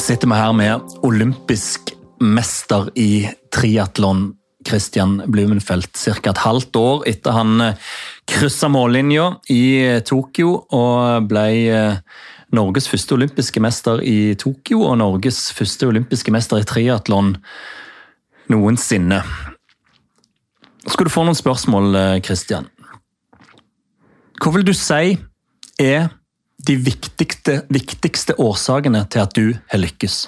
sitter vi her med olympisk mester i triatlon, Christian Blumenfeldt. Ca. et halvt år etter han kryssa mållinja i Tokyo og ble Norges første olympiske mester i Tokyo og Norges første olympiske mester i triatlon noensinne. Skal du få noen spørsmål, Christian? Hva vil du si er de viktigste, viktigste årsakene til at du har lykkes?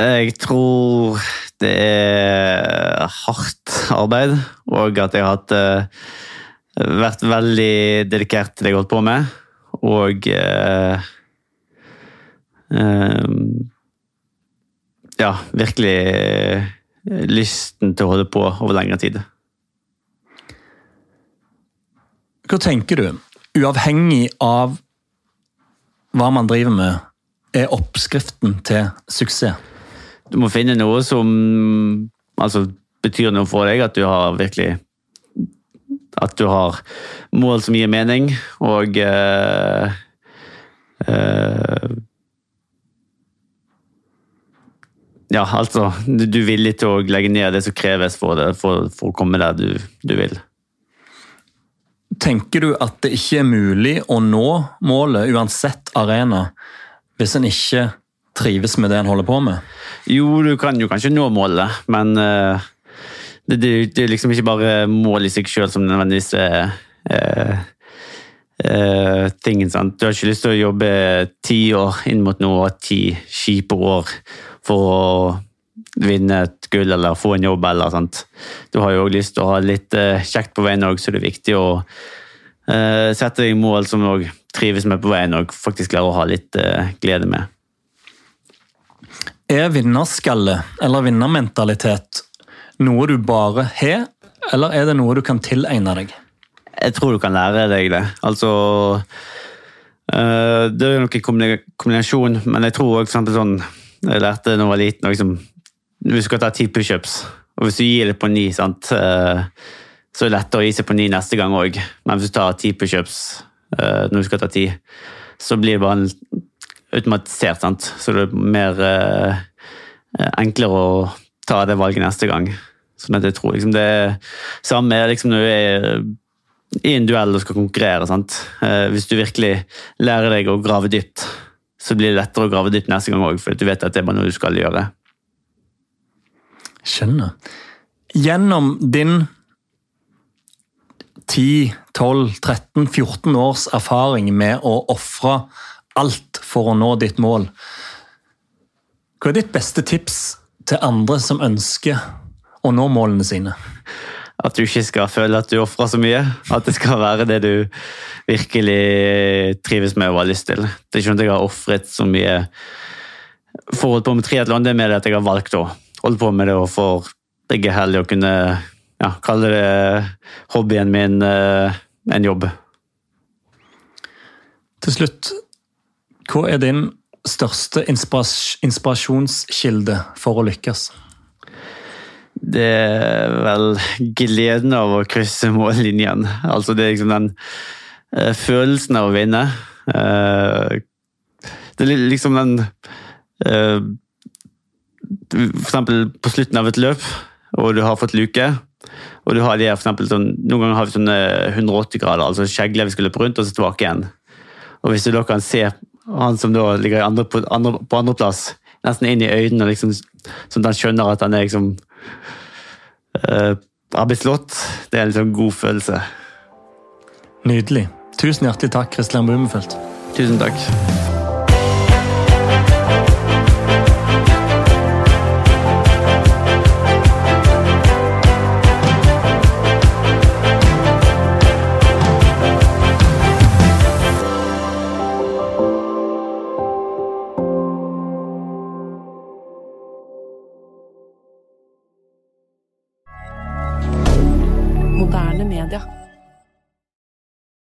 Jeg tror det er hardt arbeid, og at jeg har hatt, uh, vært veldig dedikert til det jeg har holdt på med. Og uh, uh, Ja, virkelig lysten til å holde på over lengre tid. Hva tenker du, uavhengig av hva man driver med, er oppskriften til suksess? Du må finne noe som altså, betyr noe for deg, at du har virkelig At du har mål som gir mening, og uh, uh, Ja, altså Du er villig til å legge ned det som kreves for, det, for, for å komme der du, du vil. Tenker du at det ikke er mulig å nå målet, uansett arena, hvis en ikke trives med det en holder på med? Jo, du kan jo kanskje nå målet, men uh, det, det, det, er liksom ikke bare mål i seg sjøl som nødvendigvis er uh, uh, tingen. sant? Du har ikke lyst til å jobbe ti år inn mot noe, ti kjipe år for å vinne et gull eller få en jobb. eller sant? Du har jo også lyst til å ha litt kjekt på veien òg, så det er viktig å sette deg mål som du trives med på veien og faktisk klarer å ha litt glede med. Er vinnerskalle eller vinnermentalitet noe du bare har, eller er det noe du kan tilegne deg? Jeg tror du kan lære deg det. Altså Det er jo noen kombinasjon, men jeg tror òg sånn Jeg lærte da jeg var liten liksom, Du skal ta ti pushups, og hvis du gir det på ni, sant, så er det lettere å gi seg på ni neste gang òg. Men hvis du tar ti pushups når du skal ta ti, så blir det bare automatisert, sant? så det er mer eh, enklere å ta det valget neste gang. Sånn at jeg tror liksom det er samme liksom når du er i en duell og skal konkurrere. Sant? Eh, hvis du virkelig lærer deg å grave dypt, så blir det lettere å grave dypt neste gang òg, for du vet at det er bare noe du skal gjøre. Skjønner. Gjennom din 10, 12, 13, 14 års erfaring med å ofre alt for å nå ditt mål. Hva er ditt beste tips til andre som ønsker å nå målene sine? At du ikke skal føle at du ofrer så mye. At det skal være det du virkelig trives med og har lyst til. Det er ikke sånn at jeg har ofret så mye for å holde på med triatlon, det er mer at jeg har valgt å holde på med det og for begge helger å kunne ja, kalle det hobbyen min eh, en jobb. Til slutt, hva er din største inspirasjonskilde for å lykkes? Det er vel gleden av å krysse mållinjen. Altså det er liksom den uh, følelsen av å vinne. Uh, det er liksom den uh, Eksempel på slutten av et løp, og du har fått luke. Og du har de for eksempel, sånn, Noen ganger har vi sånne 180 grader, altså skjegle vi skal løpe rundt, og så tilbake igjen. Og Hvis du da kan se han som da ligger andre, på, andre, på andreplass, nesten inn i øynene, liksom, sånn at han skjønner at han er liksom uh, har blitt slått. Det er en liksom god følelse. Nydelig. Tusen hjertelig takk, Kristian Blumenfeldt. Tusen takk. dire